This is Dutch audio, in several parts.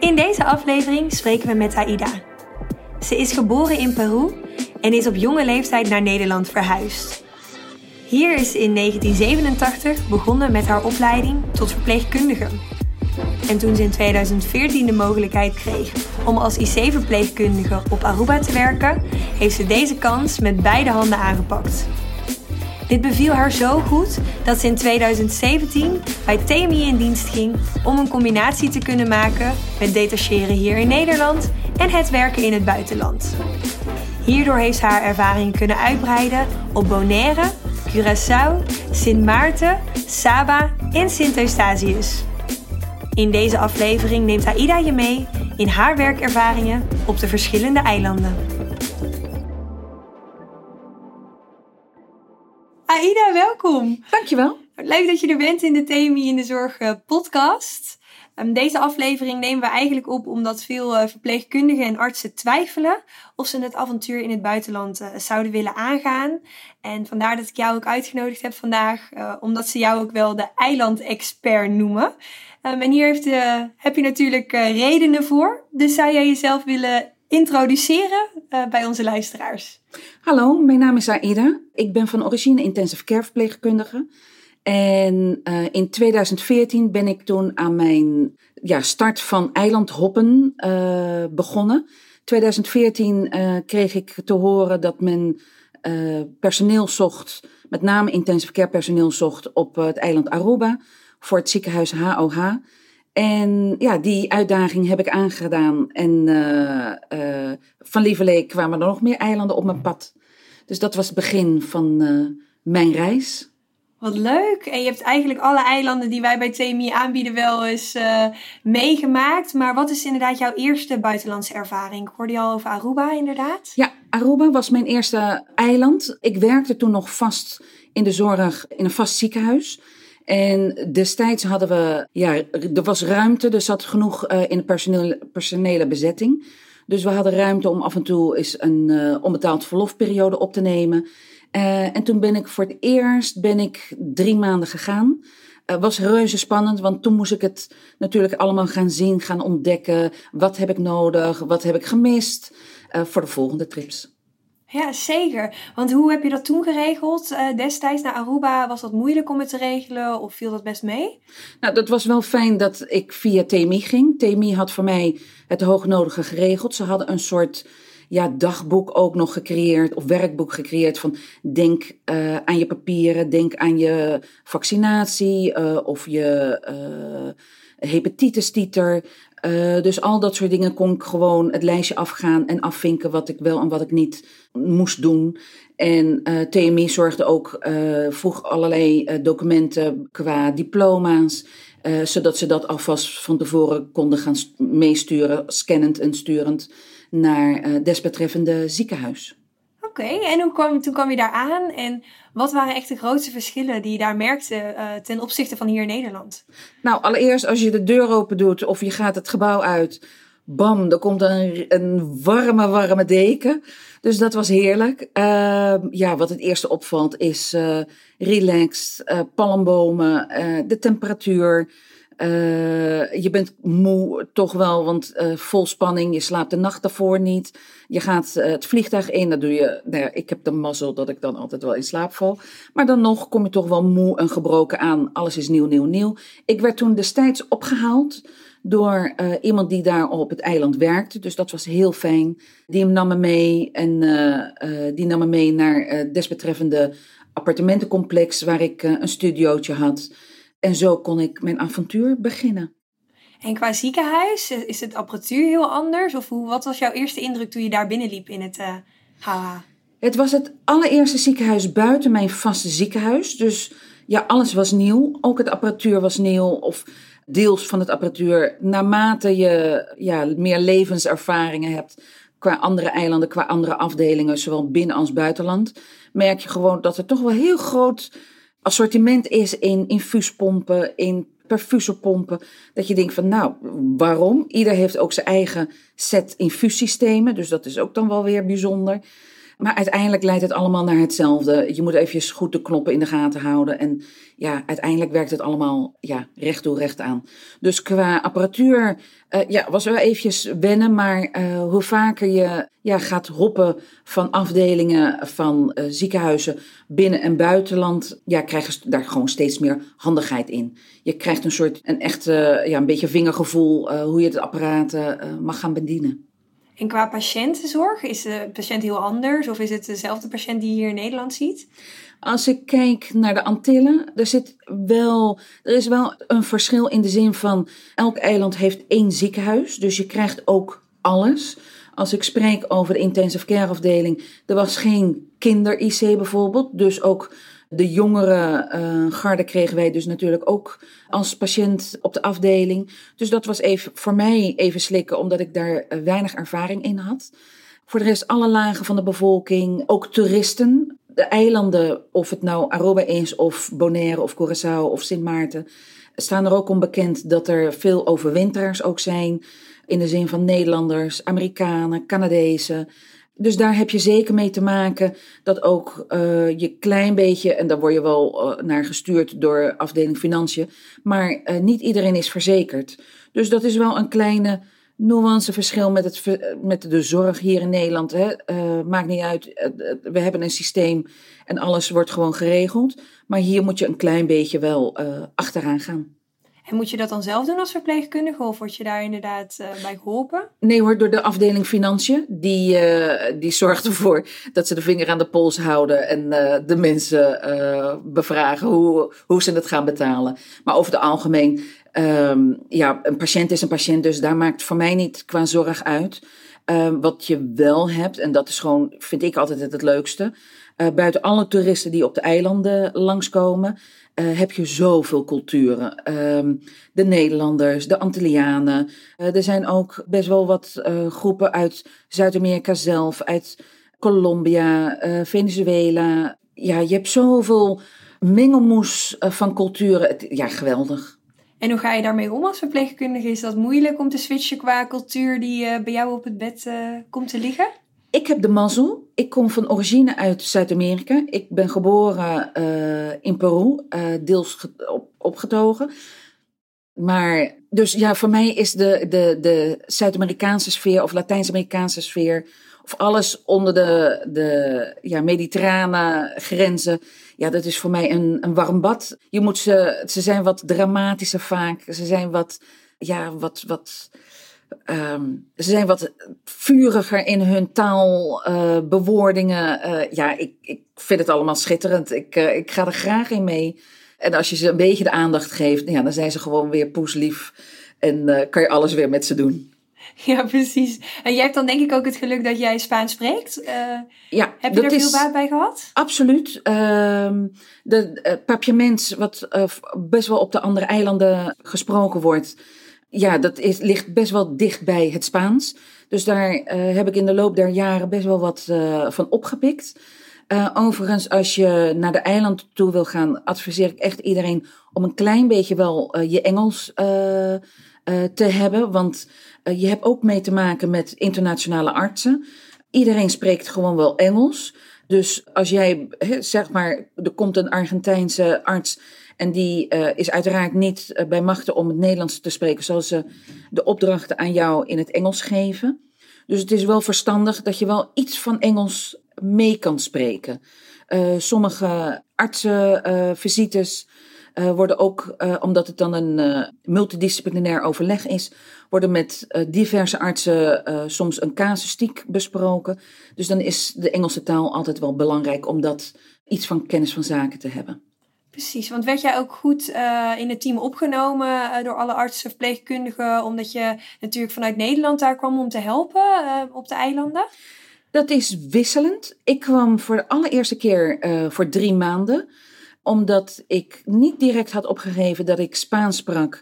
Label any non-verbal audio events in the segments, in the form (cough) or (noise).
In deze aflevering spreken we met Aida. Ze is geboren in Peru en is op jonge leeftijd naar Nederland verhuisd. Hier is ze in 1987 begonnen met haar opleiding tot verpleegkundige. En toen ze in 2014 de mogelijkheid kreeg om als IC-verpleegkundige op Aruba te werken, heeft ze deze kans met beide handen aangepakt. Dit beviel haar zo goed dat ze in 2017 bij TMI in dienst ging om een combinatie te kunnen maken met detacheren hier in Nederland en het werken in het buitenland. Hierdoor heeft ze haar ervaringen kunnen uitbreiden op Bonaire, Curaçao, Sint Maarten, Saba en Sint Eustatius. In deze aflevering neemt Aida je mee in haar werkervaringen op de verschillende eilanden. Aida, welkom. Dankjewel. Leuk dat je er bent in de TMI in de Zorg eh, podcast. Ehm, deze aflevering nemen we eigenlijk op omdat veel eh, verpleegkundigen en artsen twijfelen of ze het avontuur in het buitenland eh, zouden willen aangaan. En vandaar dat ik jou ook uitgenodigd heb vandaag, omdat ze jou ook wel de eilandexpert noemen. Um, en hier heeft, heb je natuurlijk redenen voor. Dus zou jij jezelf willen introduceren bij onze luisteraars? Hallo, mijn naam is Aida. Ik ben van origine intensive care verpleegkundige. En uh, in 2014 ben ik toen aan mijn ja, start van eilandhoppen uh, begonnen. 2014 uh, eh, kreeg ik te horen dat men personeel zocht, met name intensive care personeel zocht op het eiland Aruba voor het ziekenhuis HOH. En ja, die uitdaging heb ik aangedaan. En van Lieverlee kwamen er nog meer eilanden op mijn pad. Dus dat was het begin van uh, mijn reis. Wat leuk. En je hebt eigenlijk alle eilanden die wij bij TMI aanbieden wel eens meegemaakt. Maar wat is inderdaad jouw eerste buitenlandse ervaring? Ik hoorde je al over Aruba inderdaad. Ja, Aruba was mijn eerste eiland. Ik werkte toen nog vast in de zorg in een vast ziekenhuis. En destijds hadden we, ja, er was ruimte, er zat genoeg uh, in de personele, personele bezetting. Dus we hadden ruimte om af en toe eens een uh, onbetaald verlofperiode op te nemen. Uh, en toen ben ik voor het eerst ben ik drie maanden gegaan. Was reuze spannend, want toen moest ik het natuurlijk allemaal gaan zien, gaan ontdekken. Wat heb ik nodig? Wat heb ik gemist? voor de volgende trips. Ja, zeker. Want hoe heb je dat toen geregeld? Uh, destijds naar Aruba, was dat moeilijk om het te regelen of viel dat best mee? Nou, dat was wel fijn dat ik via TMI ging. TMI had voor mij het hoognodige geregeld. Ze hadden een soort ja, dagboek ook nog gecreëerd of werkboek gecreëerd van denk uh, aan je papieren, denk aan je vaccinatie uh, of je hepatitis-titer. Uh, dus al dat soort dingen kon ik gewoon het lijstje afgaan en afvinken wat ik wel en wat ik niet moest doen. En uh, TMI zorgde ook, uh, vroeg allerlei documenten qua diploma's, zodat ze dat alvast van tevoren konden gaan meesturen, scannend en sturend, naar desbetreffende ziekenhuis. Oké, en kwam, toen kwam je daar aan en wat waren echt de grootste verschillen die je daar merkte uh, ten opzichte van hier in Nederland? Nou, allereerst als je de deur open doet of je gaat het gebouw uit, bam, er komt een, een warme, warme deken. Dus dat was heerlijk. Uh, ja, wat het eerste opvalt is uh, relaxed, uh, palmbomen, de temperatuur. Uh, je bent moe toch wel, want uh, vol spanning. Je slaapt de nacht daarvoor niet. Je gaat uh, het vliegtuig in. Dat doe je. Nou ik heb de mazzel dat ik dan altijd wel in slaap val. Maar dan nog kom je toch wel moe en gebroken aan. Alles is nieuw, nieuw, nieuw. Ik werd toen destijds opgehaald door iemand die daar op het eiland werkte. Dus dat was heel fijn. Die nam me mee en die nam me mee naar het desbetreffende appartementencomplex waar ik een studiootje had. En zo kon ik mijn avontuur beginnen. En qua ziekenhuis, is het apparatuur heel anders? Of hoe, wat was jouw eerste indruk toen je daar binnenliep in het uh, HH? Het was het allereerste ziekenhuis buiten mijn vaste ziekenhuis. Dus ja, alles was nieuw. Ook het apparatuur was nieuw. Of deels van het apparatuur. Naarmate je ja, meer levenservaringen hebt qua andere eilanden, qua andere afdelingen, zowel binnen als buitenland, merk je gewoon dat er toch wel heel groot assortiment is in infuuspompen, in perfusorpompen. Dat je denkt van nou, waarom? Ieder heeft ook zijn eigen set infuussystemen, dus dat is ook dan wel weer bijzonder. Maar uiteindelijk leidt het allemaal naar hetzelfde. Je moet even goed de knoppen in de gaten houden. En ja, uiteindelijk werkt het allemaal ja, recht toe, recht aan. Dus qua apparatuur uh, ja, was wel eventjes wennen. Maar uh, hoe vaker je ja, gaat hoppen van afdelingen van uh, ziekenhuizen binnen- en buitenland, ja, krijg je daar gewoon steeds meer handigheid in. Je krijgt een soort, een echt, ja, een beetje vingergevoel hoe je het apparaat mag gaan bedienen. En qua patiëntenzorg, is de patiënt heel anders of is het dezelfde patiënt die je hier in Nederland ziet? Als ik kijk naar de Antillen, er, zit wel, er is wel een verschil in de zin van elk eiland heeft één ziekenhuis, dus je krijgt ook alles. Als ik spreek over de intensive care afdeling, er was geen kinder-IC bijvoorbeeld, dus ook de jongere uh, garde kregen wij dus natuurlijk ook als patiënt op de afdeling. Dus dat was even, voor mij even slikken, omdat ik daar uh, weinig ervaring in had. Voor de rest alle lagen van de bevolking, ook toeristen. De eilanden, of het nou Aruba is, of Bonaire, of Curaçao, of Sint Maarten, staan er ook onbekend dat er veel overwinteraars ook zijn. In de zin van Nederlanders, Amerikanen, Canadezen. Dus daar heb je zeker mee te maken dat ook uh, je klein beetje, en daar word je wel uh, naar gestuurd door afdeling financiën, maar uh, niet iedereen is verzekerd. Dus dat is wel een kleine nuanceverschil met, het, met de zorg hier in Nederland. Hè. maakt niet uit, we hebben een systeem en alles wordt gewoon geregeld. Maar hier moet je een klein beetje wel achteraan gaan. En moet je dat dan zelf doen als verpleegkundige of word je daar inderdaad uh, bij geholpen? Nee hoor, door de afdeling financiën. Die, uh, die zorgt ervoor dat ze de vinger aan de pols houden en uh, de mensen bevragen hoe, hoe ze het gaan betalen. Maar over het algemeen, um, ja, een patiënt is een patiënt, dus daar maakt voor mij niet qua zorg uit. Ehm, wat je wel hebt, en dat is gewoon, vind ik altijd het, het leukste. Buiten alle toeristen die op de eilanden langskomen, uh, heb je zoveel culturen. Uh, de Nederlanders, de Antillianen. Uh, er zijn ook best wel wat groepen uit Zuid-Amerika zelf, uit Colombia, Venezuela. Ja, je hebt zoveel mengelmoes van culturen. ja, geweldig. En hoe ga je daarmee om als verpleegkundige? Is dat moeilijk om te switchen qua cultuur die bij jou op het bed komt te liggen? Ik heb de mazzel. Ik kom van origine uit Zuid-Amerika. Ik ben geboren uh, in Peru, uh, deels op, opgetogen. Maar, dus ja, voor mij is de, de, de Zuid-Amerikaanse sfeer of Latijns-Amerikaanse sfeer, of alles onder de, de ja, mediterrane grenzen, ja, dat is voor mij een, een warm bad. Je moet ze, ze zijn wat dramatischer vaak. Ze zijn wat, ja, wat, wat, Um, ze zijn wat vuriger in hun taalbewoordingen. Uh, uh, ja, ik, ik vind het allemaal schitterend. Ik, uh, ik ga er graag in mee. En als je ze een beetje de aandacht geeft, ja, dan zijn ze gewoon weer poeslief. En kan je alles weer met ze doen. Ja, precies. En jij hebt dan denk ik ook het geluk dat jij Spaans spreekt. ja, heb je er veel baat bij gehad? Absoluut. Uh, de uh, papiaments, wat best wel op de andere eilanden gesproken wordt, ja, dat ligt best wel dicht bij het Spaans. Dus daar uh, heb ik in de loop der jaren best wel wat uh, van opgepikt. Uh, overigens, als je naar de eiland toe wil gaan, adviseer ik echt iedereen om een klein beetje wel je Engels te hebben. Want je hebt ook mee te maken met internationale artsen. Iedereen spreekt gewoon wel Engels. Dus als jij, zeg maar, er komt een Argentijnse arts en die uh, is uiteraard niet uh, bij machten om het Nederlands te spreken, zoals ze de opdrachten aan jou in het Engels geven. Dus het is wel verstandig dat je wel iets van Engels mee kan spreken. Uh, sommige artsenvisites worden ook, omdat het dan een multidisciplinair overleg is, worden met diverse artsen soms een casuïstiek besproken. Dus dan is de Engelse taal altijd wel belangrijk om dat iets van kennis van zaken te hebben. Precies, want werd jij ook goed uh, in het team opgenomen uh, door alle artsen, verpleegkundigen, omdat je natuurlijk vanuit Nederland daar kwam om te helpen uh, op de eilanden? Dat is wisselend. Ik kwam voor de allereerste keer voor drie maanden, omdat ik niet direct had opgegeven dat ik Spaans sprak.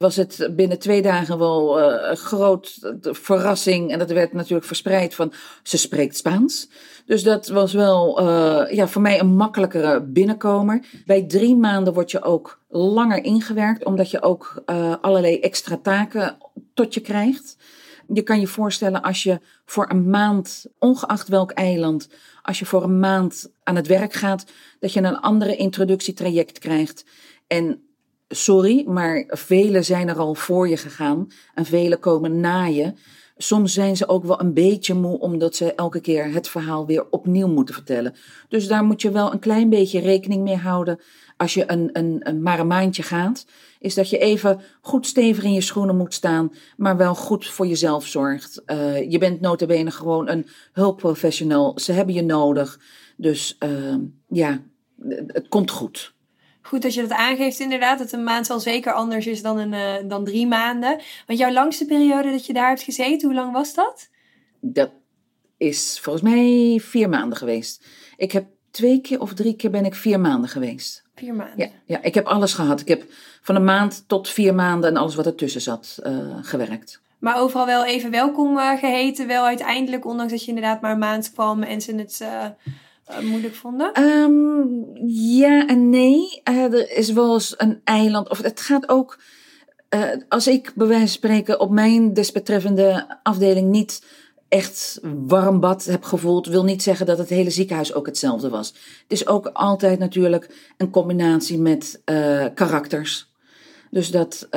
Was het binnen twee dagen wel uh, een groot verrassing. En dat werd natuurlijk verspreid van ze spreekt Spaans. Dus dat was wel uh, ja, voor mij een makkelijkere binnenkomer. Bij drie maanden word je ook langer ingewerkt, omdat je ook uh, allerlei extra taken tot je krijgt. Je kan je voorstellen als je voor een maand, ongeacht welk eiland, als je voor een maand aan het werk gaat, dat je een andere introductietraject krijgt. En sorry, maar velen zijn er al voor je gegaan en velen komen na je. Soms zijn ze ook wel een beetje moe omdat ze elke keer het verhaal weer opnieuw moeten vertellen. Dus daar moet je wel een klein beetje rekening mee houden als je een, een, een, maar een maandje gaat. Is dat je even goed stevig in je schoenen moet staan, maar wel goed voor jezelf zorgt. Uh, je bent notabene gewoon een hulpprofessional. Ze hebben je nodig. Dus uh, ja, het komt goed. Goed dat je dat aangeeft, inderdaad. Dat een maand al zeker anders is dan, een, uh, dan drie maanden. Want jouw langste periode dat je daar hebt gezeten, hoe lang was dat? Dat is volgens mij vier maanden geweest. Ik heb twee keer of drie keer ben ik vier maanden geweest. Vier maanden? Ja, ja ik heb alles gehad. Ik heb van een maand tot vier maanden en alles wat ertussen zat uh, gewerkt. Maar overal wel even welkom uh, geheten, wel uiteindelijk, ondanks dat je inderdaad maar een maand kwam en ze het moeilijk vonden? Um, ja en nee. Uh, er is wel eens een eiland. Of het gaat ook. Uh, als ik bij wijze van spreken op mijn desbetreffende afdeling niet echt warm bad heb gevoeld, wil niet zeggen dat het hele ziekenhuis ook hetzelfde was. Het is ook altijd natuurlijk een combinatie met karakters. Dus dat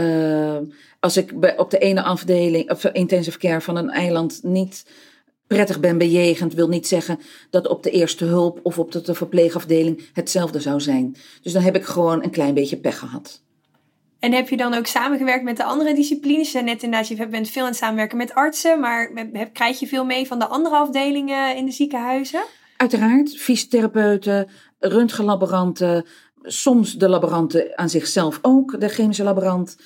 als ik bij, op de ene afdeling, of intensive care van een eiland niet prettig ben bejegend, wil niet zeggen dat op de eerste hulp of op de verpleegafdeling hetzelfde zou zijn. Dus dan heb ik gewoon een klein beetje pech gehad. En heb je dan ook samengewerkt met de andere disciplines? Je net inderdaad, je bent veel aan het samenwerken met artsen, maar krijg je veel mee van de andere afdelingen in de ziekenhuizen? Uiteraard, fysiotherapeuten, röntgenlaboranten, soms de laboranten aan zichzelf ook, de chemische laborant,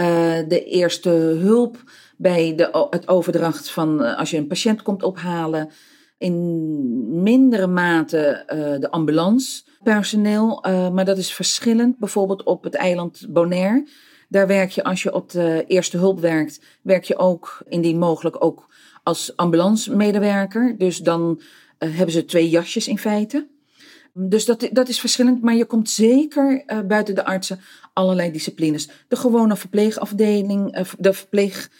uh, de eerste hulp bij de, het overdracht van uh, als je een patiënt komt ophalen. In mindere mate uh, de ambulancepersoneel, maar dat is verschillend. Bijvoorbeeld op het eiland Bonaire. Daar werk je, als je op de eerste hulp werkt, werk je ook indien mogelijk ook als ambulancemedewerker. Dus dan hebben ze twee jasjes in feite. Dus dat, dat is verschillend, maar je komt zeker buiten de artsen allerlei disciplines. De gewone verpleegafdeling, de verpleeg,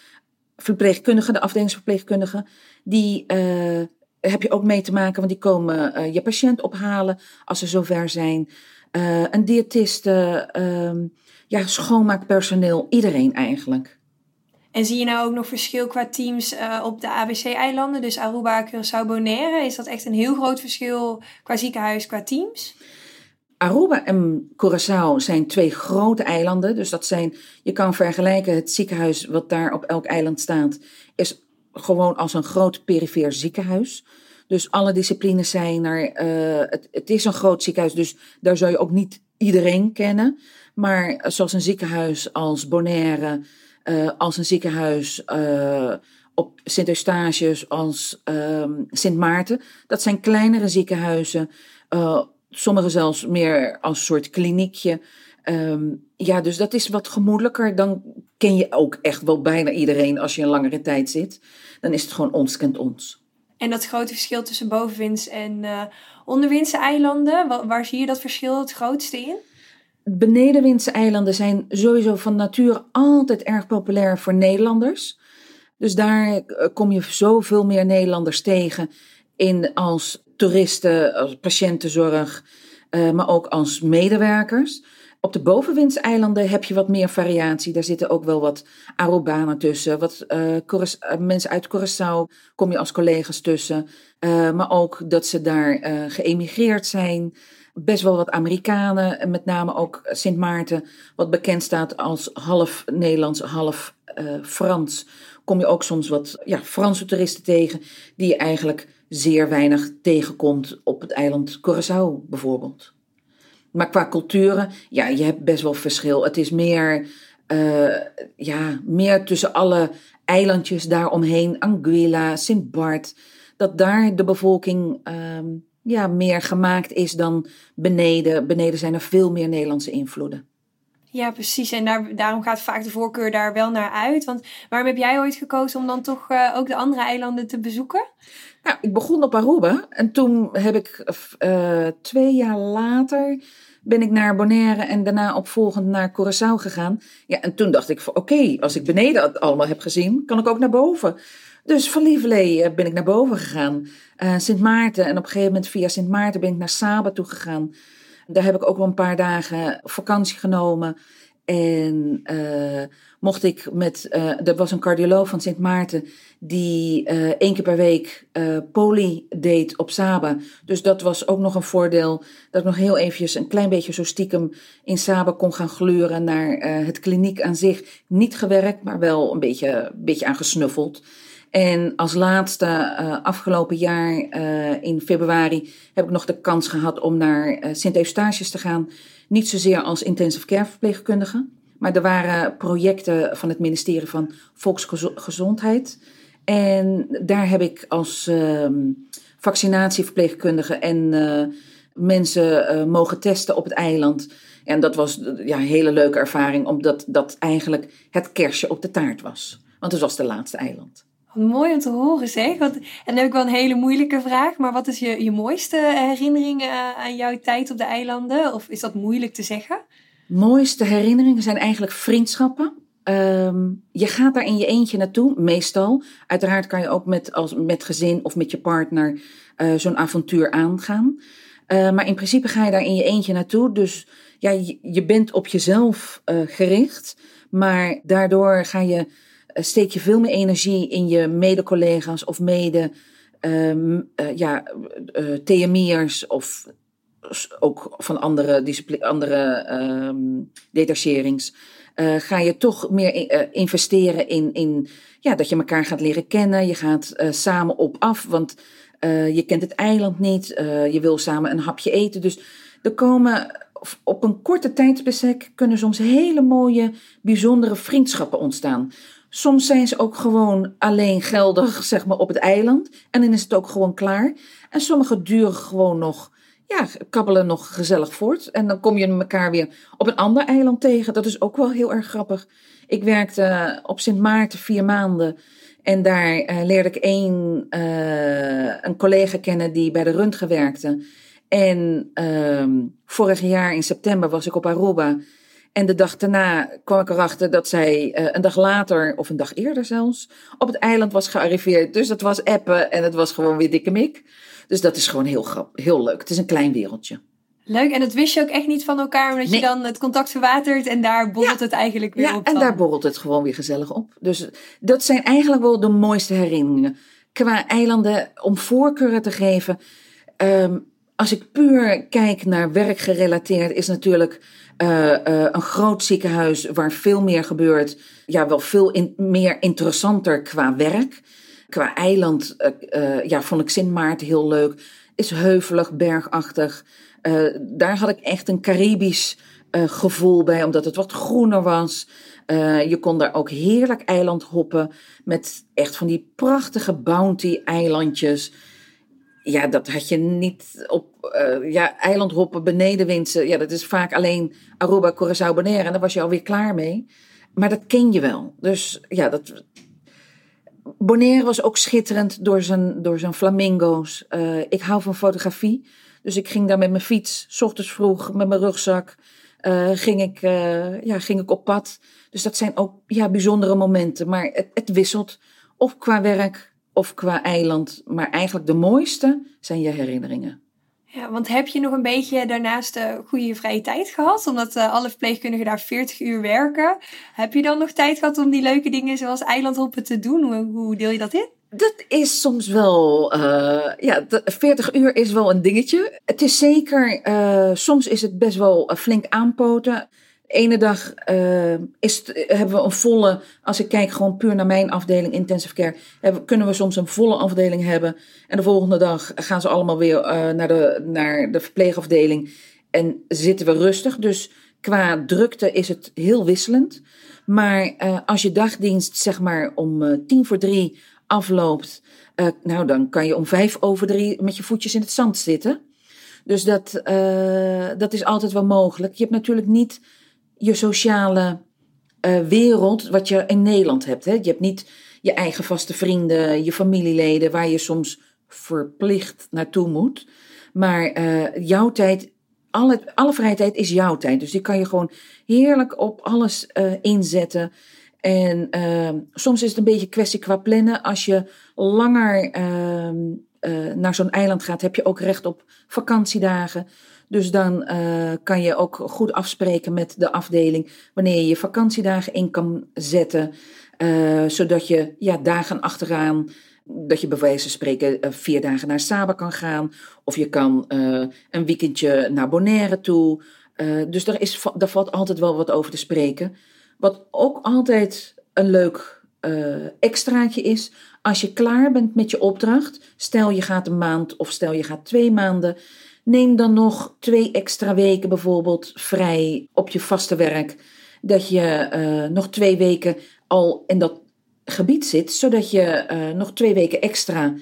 verpleegkundige, de afdelingsverpleegkundige, die uh, heb je ook mee te maken, want die komen je patiënt ophalen als ze zover zijn. een diëtiste, ja, schoonmaakpersoneel, iedereen eigenlijk. En zie je nou ook nog verschil qua teams op de ABC-eilanden, dus Aruba, Curaçao, Bonaire? Is dat echt een heel groot verschil qua ziekenhuis, qua teams? Aruba en Curaçao zijn twee grote eilanden. Dus dat zijn, je kan vergelijken, het ziekenhuis wat daar op elk eiland staat, is gewoon als een groot perifeer ziekenhuis. Dus alle disciplines zijn er. Uh, het, het is een groot ziekenhuis, dus daar zou je ook niet iedereen kennen. Maar zoals een ziekenhuis als Bonaire, uh, als een ziekenhuis uh, op Sint-Eustatius, als uh, Sint Maarten. Dat zijn kleinere ziekenhuizen, uh, sommige zelfs meer als een soort kliniekje. Um, ja, dus dat is wat gemoedelijker. Dan ken je ook echt wel bijna iedereen als je een langere tijd zit. Dan is het gewoon ons kent ons. En dat grote verschil tussen bovenwinds en uh, onderwindse eilanden, waar, waar zie je dat verschil het grootste in? Benedenwindse eilanden zijn sowieso van nature altijd erg populair voor Nederlanders. Dus daar eh, kom je zoveel meer Nederlanders tegen in als toeristen, als patiëntenzorg, uh, maar ook als medewerkers. Op de bovenwindse eilanden heb je wat meer variatie. Daar zitten ook wel wat Arubanen tussen. Wat uh, mensen uit Curaçao kom je als collega's tussen. Maar ook dat ze daar geëmigreerd zijn best wel wat Amerikanen, en met name ook Sint Maarten, wat bekend staat als half Nederlands, half Frans. Kom je ook soms wat ja, Franse toeristen tegen, die je eigenlijk zeer weinig tegenkomt op het eiland Curaçao bijvoorbeeld. Maar qua culturen, ja, je hebt best wel verschil. Het is meer, uh, ja, meer tussen alle eilandjes daaromheen, Anguilla, Sint Bart, dat daar de bevolking. Uh, ja, meer gemaakt is dan beneden. Beneden zijn er veel meer Nederlandse invloeden. Ja, precies. En daar, daarom gaat vaak de voorkeur daar wel naar uit. Want waarom heb jij ooit gekozen om dan toch uh, ook de andere eilanden te bezoeken? Nou, ik begon op Aruba en toen heb ik uh, twee jaar later ben ik naar Bonaire en daarna opvolgend naar Curaçao gegaan. Ja, en toen dacht ik van oké, als ik beneden het allemaal heb gezien, kan ik ook naar boven. Dus van Lieverlee ben ik naar boven gegaan. Uh, Sint Maarten en op een gegeven moment via Sint Maarten ben ik naar Saba toe gegaan. Daar heb ik ook wel een paar dagen vakantie genomen. En mocht ik met, uh, er was een cardioloog van Sint Maarten die uh, één keer per week poli deed op Saba. Dus dat was ook nog een voordeel dat ik nog heel eventjes een klein beetje zo stiekem in Saba kon gaan gluren naar het kliniek aan zich. Niet gewerkt, maar wel een beetje, een beetje aangesnuffeld. En als laatste, uh, afgelopen jaar uh, in februari, heb ik nog de kans gehad om naar uh, Sint Eustatius te gaan. Niet zozeer als intensive care verpleegkundige, maar er waren projecten van het ministerie van Volksgezondheid. En daar heb ik als ehm, vaccinatieverpleegkundige en mensen mogen testen op het eiland. En dat was ja, een hele leuke ervaring, omdat dat eigenlijk het kerstje op de taart was. Want het was de laatste eiland. Mooi om te horen zeg. Want, en dan heb ik wel een hele moeilijke vraag. Maar wat is je, je mooiste herinnering uh, aan jouw tijd op de eilanden? Of is dat moeilijk te zeggen? Mooiste herinneringen zijn eigenlijk vriendschappen. Um, je gaat daar in je eentje naartoe, meestal. Uiteraard kan je ook met, als, met gezin of met je partner uh, zo'n avontuur aangaan. Uh, maar in principe ga je daar in je eentje naartoe. Dus ja, je, bent op jezelf gericht. Maar daardoor ga je eh, steek je veel meer energie in je mede-collega's of mede uh, ja, TMI'ers of ook van andere, andere um, detacherings. ga je toch meer investeren in, in ja, dat je elkaar gaat leren kennen. Je gaat samen op af, want je kent het eiland niet. je wil samen een hapje eten. Dus er komen op een korte tijdsbestek kunnen soms hele mooie, bijzondere vriendschappen ontstaan. Soms zijn ze ook gewoon alleen geldig, (laughs) zeg maar, op het eiland. En dan is het ook gewoon klaar. En sommige duren gewoon nog, ja, kabbelen nog gezellig voort. En dan kom je elkaar weer op een ander eiland tegen. Dat is ook wel heel erg grappig. Ik werkte op Sint Maarten vier maanden. En daar uh, leerde ik een, uh, een collega kennen die bij de röntgen werkte. En uh, vorig jaar in september was ik op Aruba. En de dag daarna kwam ik erachter dat zij een dag later, of een dag eerder zelfs, op het eiland was gearriveerd. Dus dat was appen en het was gewoon weer dikke mik. Dus dat is gewoon heel, grappig, heel leuk. Het is een klein wereldje. Leuk, en dat wist je ook echt niet van elkaar, omdat je dan het contact verwatert en daar borrelt het eigenlijk weer ja, op. Ja, en daar borrelt het gewoon weer gezellig op. Dus dat zijn eigenlijk wel de mooiste herinneringen. Qua eilanden, om voorkeuren te geven. Um, als ik puur kijk naar werkgerelateerd, is natuurlijk uh, uh, een groot ziekenhuis waar veel meer gebeurt. Ja, wel veel in, meer interessanter qua werk. Qua eiland, uh, ja, vond ik Sint Maarten heel leuk. Is heuvelig, bergachtig. daar had ik echt een Caribisch gevoel bij, omdat het wat groener was. je kon daar ook heerlijk eiland hoppen met echt van die prachtige bounty-eilandjes ja, dat had je niet op uh, ja, eilandhoppen, benedenwindsen. Ja, dat is vaak alleen Aruba, Curaçao, Bonaire. En daar was je alweer klaar mee. Maar dat ken je wel. Dus ja, dat... Bonaire was ook schitterend door zijn, door zijn flamingo's. Uh, ik hou van fotografie. Dus ik ging daar met mijn fiets, ochtends vroeg, met mijn rugzak, uh, ging, ik, ja, ging ik op pad. Dus dat zijn ook ja, bijzondere momenten. Maar het, het wisselt. Of qua werk, of qua eiland. Maar eigenlijk de mooiste zijn je herinneringen. Ja, want heb je nog een beetje daarnaast uh, goede vrije tijd gehad? Omdat uh, alle verpleegkundigen daar 40 uur werken. Heb je dan nog tijd gehad om die leuke dingen zoals eilandhoppen te doen? Hoe, deel je dat in? Dat is soms wel, uh, ja, 40 uur is wel een dingetje. Het is zeker, soms is het best wel flink aanpoten ene dag uh, is hebben we een volle, als ik kijk gewoon puur naar mijn afdeling intensive care, hebben, kunnen we soms een volle afdeling hebben. En de volgende dag gaan ze allemaal weer uh, naar, de, naar de verpleegafdeling en zitten we rustig. Dus qua drukte is het heel wisselend. Maar uh, als je dagdienst zeg maar om tien voor drie afloopt, nou dan kan je om vijf over drie met je voetjes in het zand zitten. Dus dat, dat is altijd wel mogelijk. Je hebt natuurlijk niet je sociale eh, wereld wat je in Nederland hebt. Hè? Je hebt niet je eigen vaste vrienden, je familieleden, waar je soms verplicht naartoe moet. Maar uh, jouw tijd, alle, alle vrije tijd is jouw tijd. Dus die kan je gewoon heerlijk op alles uh, inzetten. En uh, soms is het een beetje kwestie qua plannen. Als je langer ehm, naar zo'n eiland gaat, heb je ook recht op vakantiedagen. Dus dan uh, kan je ook goed afspreken met de afdeling wanneer je je vakantiedagen in kan zetten. Uh, zodat je ja, dagen achteraan, dat je bij wijze van spreken uh, vier dagen naar Saba kan gaan. Of je kan een weekendje naar Bonaire toe. dus daar, is, daar valt altijd wel wat over te spreken. Wat ook altijd een leuk extraatje is, als je klaar bent met je opdracht, stel je gaat een maand of stel je gaat twee maanden, Neem dan nog twee extra weken bijvoorbeeld vrij op je vaste werk. Dat je uh, nog twee weken al in dat gebied zit, zodat je uh, nog twee weken extra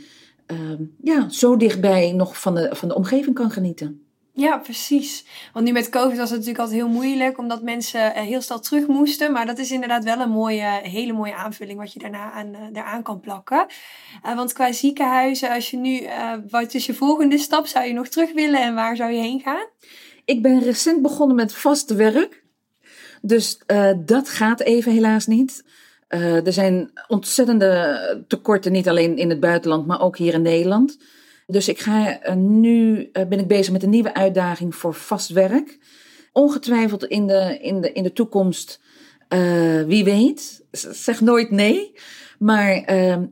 uh, ja, zo dichtbij nog van de, van de omgeving kan genieten. Ja, precies. Want nu met COVID was het natuurlijk altijd heel moeilijk, omdat mensen eh, heel snel terug moesten. Maar dat is inderdaad wel een mooie, hele mooie aanvulling wat je daarna aan, eh, kan plakken. Uh, want qua ziekenhuizen, als je nu, uh, wat is je volgende stap? Zou je nog terug willen en waar zou je heen gaan? Ik ben recent begonnen met vast werk. Dus dat gaat even helaas niet. er zijn ontzettende tekorten, niet alleen in het buitenland, maar ook hier in Nederland. Dus ik ga uh, nu uh, ben ik bezig met een nieuwe uitdaging voor vast werk. Ongetwijfeld in de, in de, in de toekomst, uh, wie weet. Zeg nooit nee. Maar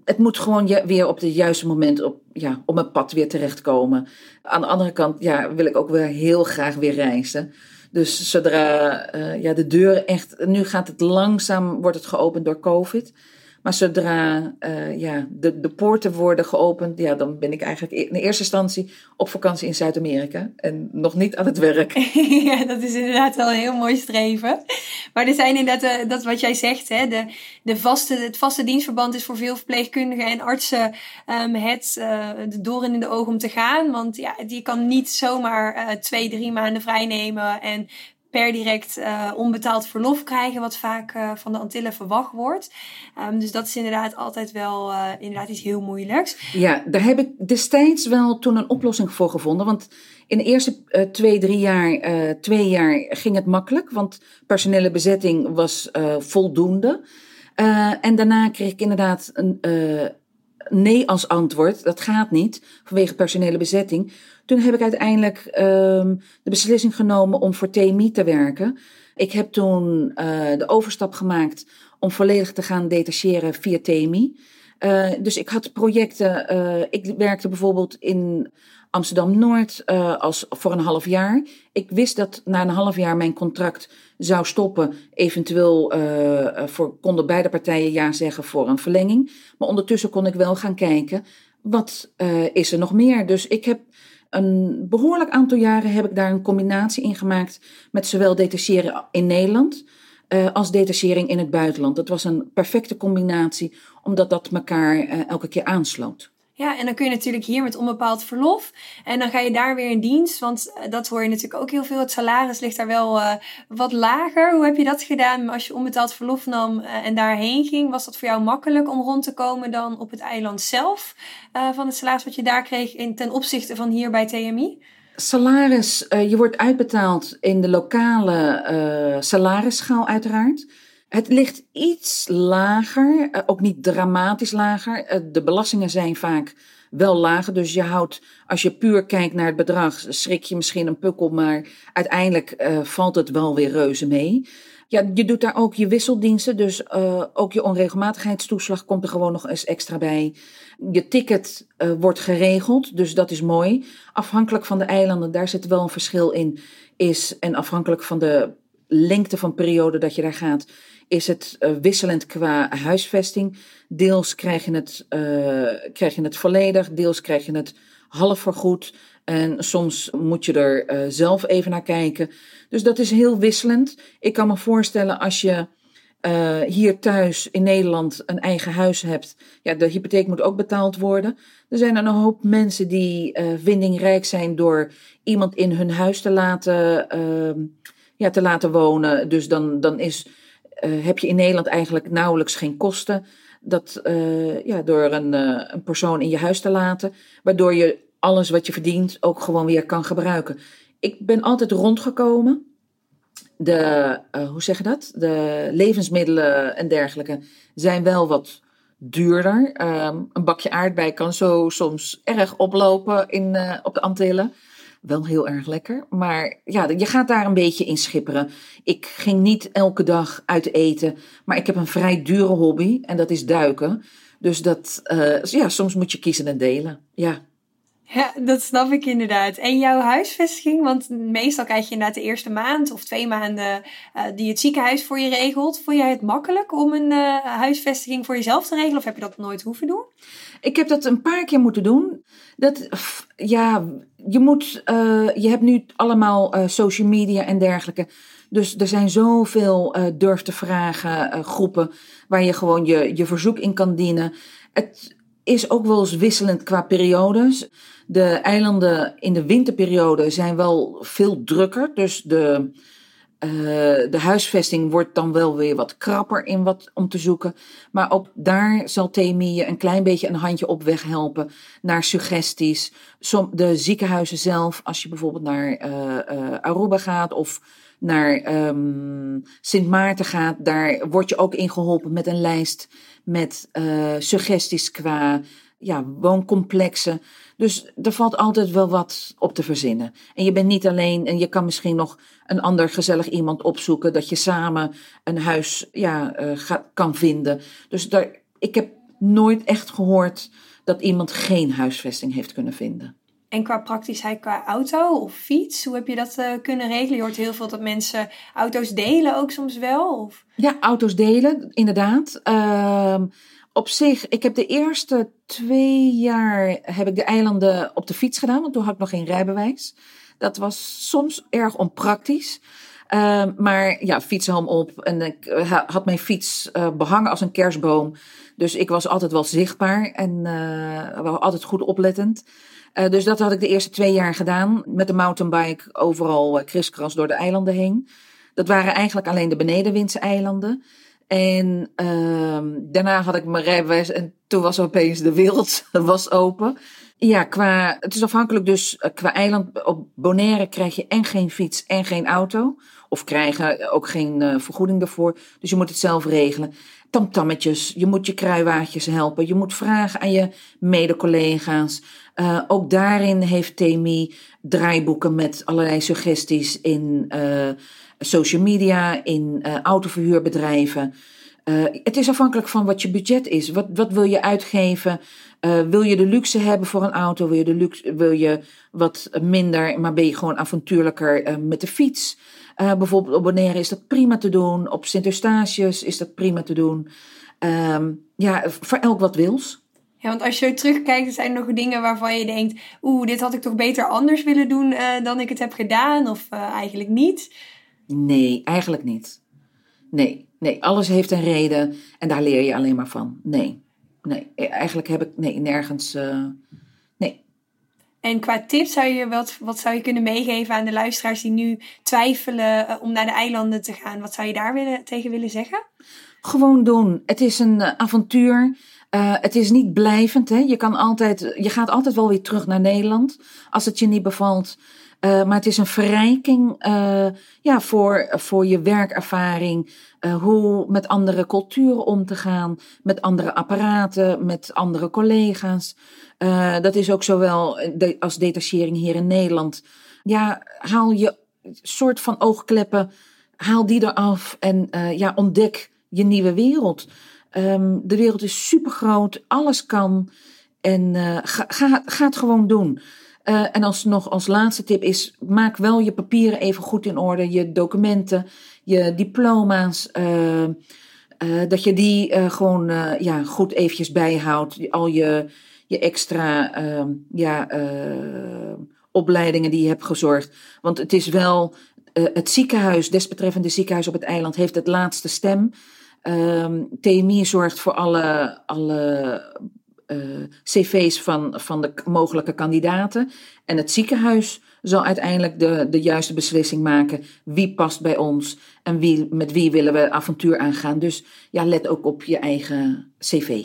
het moet gewoon weer op het juiste moment op, ja, op mijn pad weer terechtkomen. Aan de andere kant ja, wil ik ook weer heel graag weer reizen. Dus zodra ja, de deur echt. Nu gaat het langzaam, wordt het geopend door COVID. Maar zodra uh, ja, de, de poorten worden geopend, ja, dan ben ik eigenlijk in eerste instantie op vakantie in Zuid-Amerika en nog niet aan het werk. (laughs) ja, dat is inderdaad wel een heel mooi streven. Maar er zijn inderdaad, uh, dat wat jij zegt, hè, de, de vaste, het vaste dienstverband is voor veel verpleegkundigen en artsen um, het uh, de in de ogen om te gaan. Want ja, die kan niet zomaar twee, drie maanden vrijnemen en per direct uh, onbetaald verlof krijgen, wat vaak uh, van de Antillen verwacht wordt. Um, dus dat is inderdaad altijd wel uh, inderdaad iets heel moeilijks. Ja, daar heb ik destijds wel toen een oplossing voor gevonden. Want in de eerste twee, drie jaar, twee jaar ging het makkelijk, want personele bezetting was voldoende. en daarna kreeg ik inderdaad een nee als antwoord. Dat gaat niet vanwege personele bezetting. Toen heb ik uiteindelijk um, de beslissing genomen om voor TMI te werken. Ik heb toen uh, de overstap gemaakt om volledig te gaan detacheren via TMI. Uh, dus ik had projecten. Uh, ik werkte bijvoorbeeld in Amsterdam Noord als voor een half jaar. Ik wist dat na een half jaar mijn contract zou stoppen. Eventueel voor, konden beide partijen ja zeggen voor een verlenging. Maar ondertussen kon ik wel gaan kijken. Wat is er nog meer? Dus ik heb een behoorlijk aantal jaren heb ik daar een combinatie in gemaakt met zowel detacheren in Nederland als detachering in het buitenland. Dat was een perfecte combinatie, omdat dat elkaar elke keer aansloot. Ja, en dan kun je natuurlijk hier met onbepaald verlof. En dan ga je daar weer in dienst. Want eh, dat hoor je natuurlijk ook heel veel. Het salaris ligt daar wel uh, wat lager. Hoe heb je dat gedaan als je onbetaald verlof nam uh, en daarheen ging? Was dat voor jou makkelijk om rond te komen dan op het eiland zelf? van het salaris wat je daar kreeg in, ten opzichte van hier bij TMI? Salaris, je wordt uitbetaald in de lokale salarisschaal uiteraard. Het ligt iets lager, eh, ook niet dramatisch lager. Eh, de belastingen zijn vaak wel lager. Dus je houdt, als je puur kijkt naar het bedrag, schrik je misschien een pukkel, maar uiteindelijk uh, valt het wel weer reuze mee. Ja, je doet daar ook je wisseldiensten, dus ook je onregelmatigheidstoeslag komt er gewoon nog eens extra bij. Je ticket wordt geregeld, dus dat is mooi. Afhankelijk van de eilanden, daar zit wel een verschil in, is en afhankelijk van de lengte van periode dat je daar gaat, is het uh, wisselend qua huisvesting. Deels krijg je, het, uh, krijg je het volledig, deels krijg je het half vergoed. En soms moet je er uh, zelf even naar kijken. Dus dat is heel wisselend. Ik kan me voorstellen als je hier thuis in Nederland een eigen huis hebt. Ja, de hypotheek moet ook betaald worden. Er zijn een hoop mensen die vindingrijk zijn door iemand in hun huis te laten ehm, ja, te laten wonen. Dus dan, dan is, heb je in Nederland eigenlijk nauwelijks geen kosten. Dat, ja, door een, een persoon in je huis te laten. Waardoor je alles wat je verdient ook gewoon weer kan gebruiken. Ik ben altijd rondgekomen de, hoe zeg je dat? De levensmiddelen en dergelijke zijn wel wat duurder. Um, een bakje aardbei kan zo soms erg oplopen in, op de Antillen. Wel heel erg lekker. Maar ja, je gaat daar een beetje in schipperen. Ik ging niet elke dag uit eten. Maar ik heb een vrij dure hobby. En dat is duiken. Dus dat, uh, ja, soms moet je kiezen en delen. Ja. Ja, dat snap ik inderdaad. En jouw huisvesting, want meestal krijg je inderdaad de eerste maand of twee maanden uh, die het ziekenhuis voor je regelt. Vond jij het makkelijk om een uh, huisvesting voor jezelf te regelen of heb je dat nooit hoeven doen? Ik heb dat een paar keer moeten doen. Dat, ja, je moet, uh, je hebt nu allemaal social media en dergelijke. Dus er zijn zoveel durf te vragen groepen waar je gewoon je, je verzoek in kan dienen. Het is ook wel eens wisselend qua periodes. De eilanden in de winterperiode zijn wel veel drukker. Dus de, uh, de huisvesting wordt dan wel weer wat krapper in wat om te zoeken. Maar ook daar zal TMI je een klein beetje een handje op weg helpen naar suggesties. De ziekenhuizen zelf, als je bijvoorbeeld naar uh, uh, Aruba gaat of naar um, Sint Maarten gaat, daar word je ook in geholpen met een lijst met suggesties qua ja, wooncomplexen. Dus er valt altijd wel wat op te verzinnen. En je bent niet alleen en je kan misschien nog een ander gezellig iemand opzoeken. Dat je samen een huis ja, uh, kan vinden. Dus daar, ik heb nooit echt gehoord dat iemand geen huisvesting heeft kunnen vinden. En qua praktischheid, qua auto of fiets, hoe heb je dat uh, kunnen regelen? Je hoort heel veel dat mensen auto's delen ook soms wel. Of? Ja, auto's delen, inderdaad. Uh, op zich, ik heb de eerste twee jaar heb ik de eilanden op de fiets gedaan, want toen had ik nog geen rijbewijs. Dat was soms erg onpraktisch. Uh, maar ja, fietshelm op en ik uh, had mijn fiets uh, behangen als een kerstboom. Dus ik was altijd wel zichtbaar en uh, wel altijd goed oplettend. dus dat had ik de eerste twee jaar gedaan. Met de mountainbike overal kriskras door de eilanden heen. Dat waren eigenlijk alleen de benedenwindse eilanden. En uh, daarna had ik mijn rijbewijs en toen was opeens de wereld (laughs) was open. Ja, qua, het is afhankelijk dus eh, qua eiland. Op Bonaire krijg je en geen fiets en geen auto. Of krijgen ook geen uh, vergoeding daarvoor. Dus je moet het zelf regelen. Tamtammetjes, je moet je kruiwaadjes helpen. Je moet vragen aan je mede-collega's. Uh, ook daarin heeft Temi draaiboeken met allerlei suggesties in social media, in uh, autoverhuurbedrijven. Uh, het is afhankelijk van wat je budget is. Wat, wat wil je uitgeven? Uh, wil je de luxe hebben voor een auto? Wil je, de luxe, wil je wat minder, maar ben je gewoon avontuurlijker met de fiets? bijvoorbeeld op Bonaire is dat prima te doen. Op Sint Eustatius is dat prima te doen. Um, ja, voor elk wat wils. Ja, want als je terugkijkt, zijn er nog dingen waarvan je denkt: oeh, dit had ik toch beter anders willen doen dan ik het heb gedaan, of eigenlijk niet. Nee, eigenlijk niet. Nee, nee, alles heeft een reden en daar leer je alleen maar van. Nee, nee, eigenlijk heb ik nee, nergens. Uh, nee. En qua tips zou je wat, wat zou je kunnen meegeven aan de luisteraars die nu twijfelen uh, om naar de eilanden te gaan? Wat zou je daar willen, tegen willen zeggen? Gewoon doen. Het is een uh, avontuur. het is niet blijvend. Hè? Je, kan altijd, je gaat altijd wel weer terug naar Nederland als het je niet bevalt. Uh, maar het is een verrijking uh, ja, voor, voor je werkervaring. Uh, hoe met andere culturen om te gaan, met andere apparaten, met andere collega's. dat is ook zowel als detachering hier in Nederland. Ja, haal je soort van oogkleppen, haal die eraf en ja, ontdek je nieuwe wereld. Um, de wereld is super groot, alles kan. En ga, ga, ga het gewoon doen. Uh, en als nog als laatste tip is, maak wel je papieren even goed in orde. Je documenten, je diploma's. Uh, uh, dat je die gewoon ja, goed eventjes bijhoudt. Al je, je extra ehm, ja, opleidingen die je hebt gezorgd. Want het is wel het ziekenhuis, desbetreffende ziekenhuis op het eiland, heeft het laatste stem. Um, TMI zorgt voor alle, alle uh, cv's van, van de mogelijke kandidaten. En het ziekenhuis zal uiteindelijk de, de juiste beslissing maken. Wie past bij ons en wie, met wie willen we avontuur aangaan. Dus ja, let ook op je eigen cv.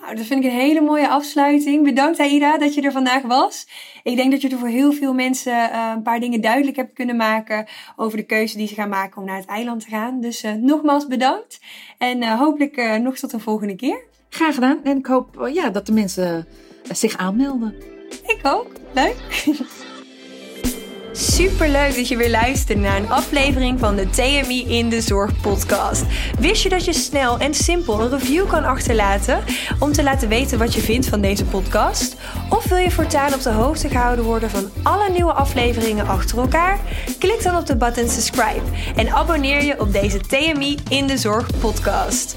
Nou, dat vind ik een hele mooie afsluiting. Bedankt Aida dat je er vandaag was. Ik denk dat je er voor heel veel mensen uh, een paar dingen duidelijk hebt kunnen maken over de keuze die ze gaan maken om naar het eiland te gaan. Dus uh, nogmaals bedankt en hopelijk nog tot een volgende keer. Graag gedaan en ik hoop ja, dat de mensen zich aanmelden. Ik ook. Leuk. (laughs) Super leuk dat je weer luistert naar een aflevering van de TMI in de Zorg podcast. Wist je dat je snel en simpel een review kan achterlaten om te laten weten wat je vindt van deze podcast? Of wil je voortaan op de hoogte gehouden worden van alle nieuwe afleveringen achter elkaar? Klik dan op de button subscribe en abonneer je op deze TMI in de Zorg podcast.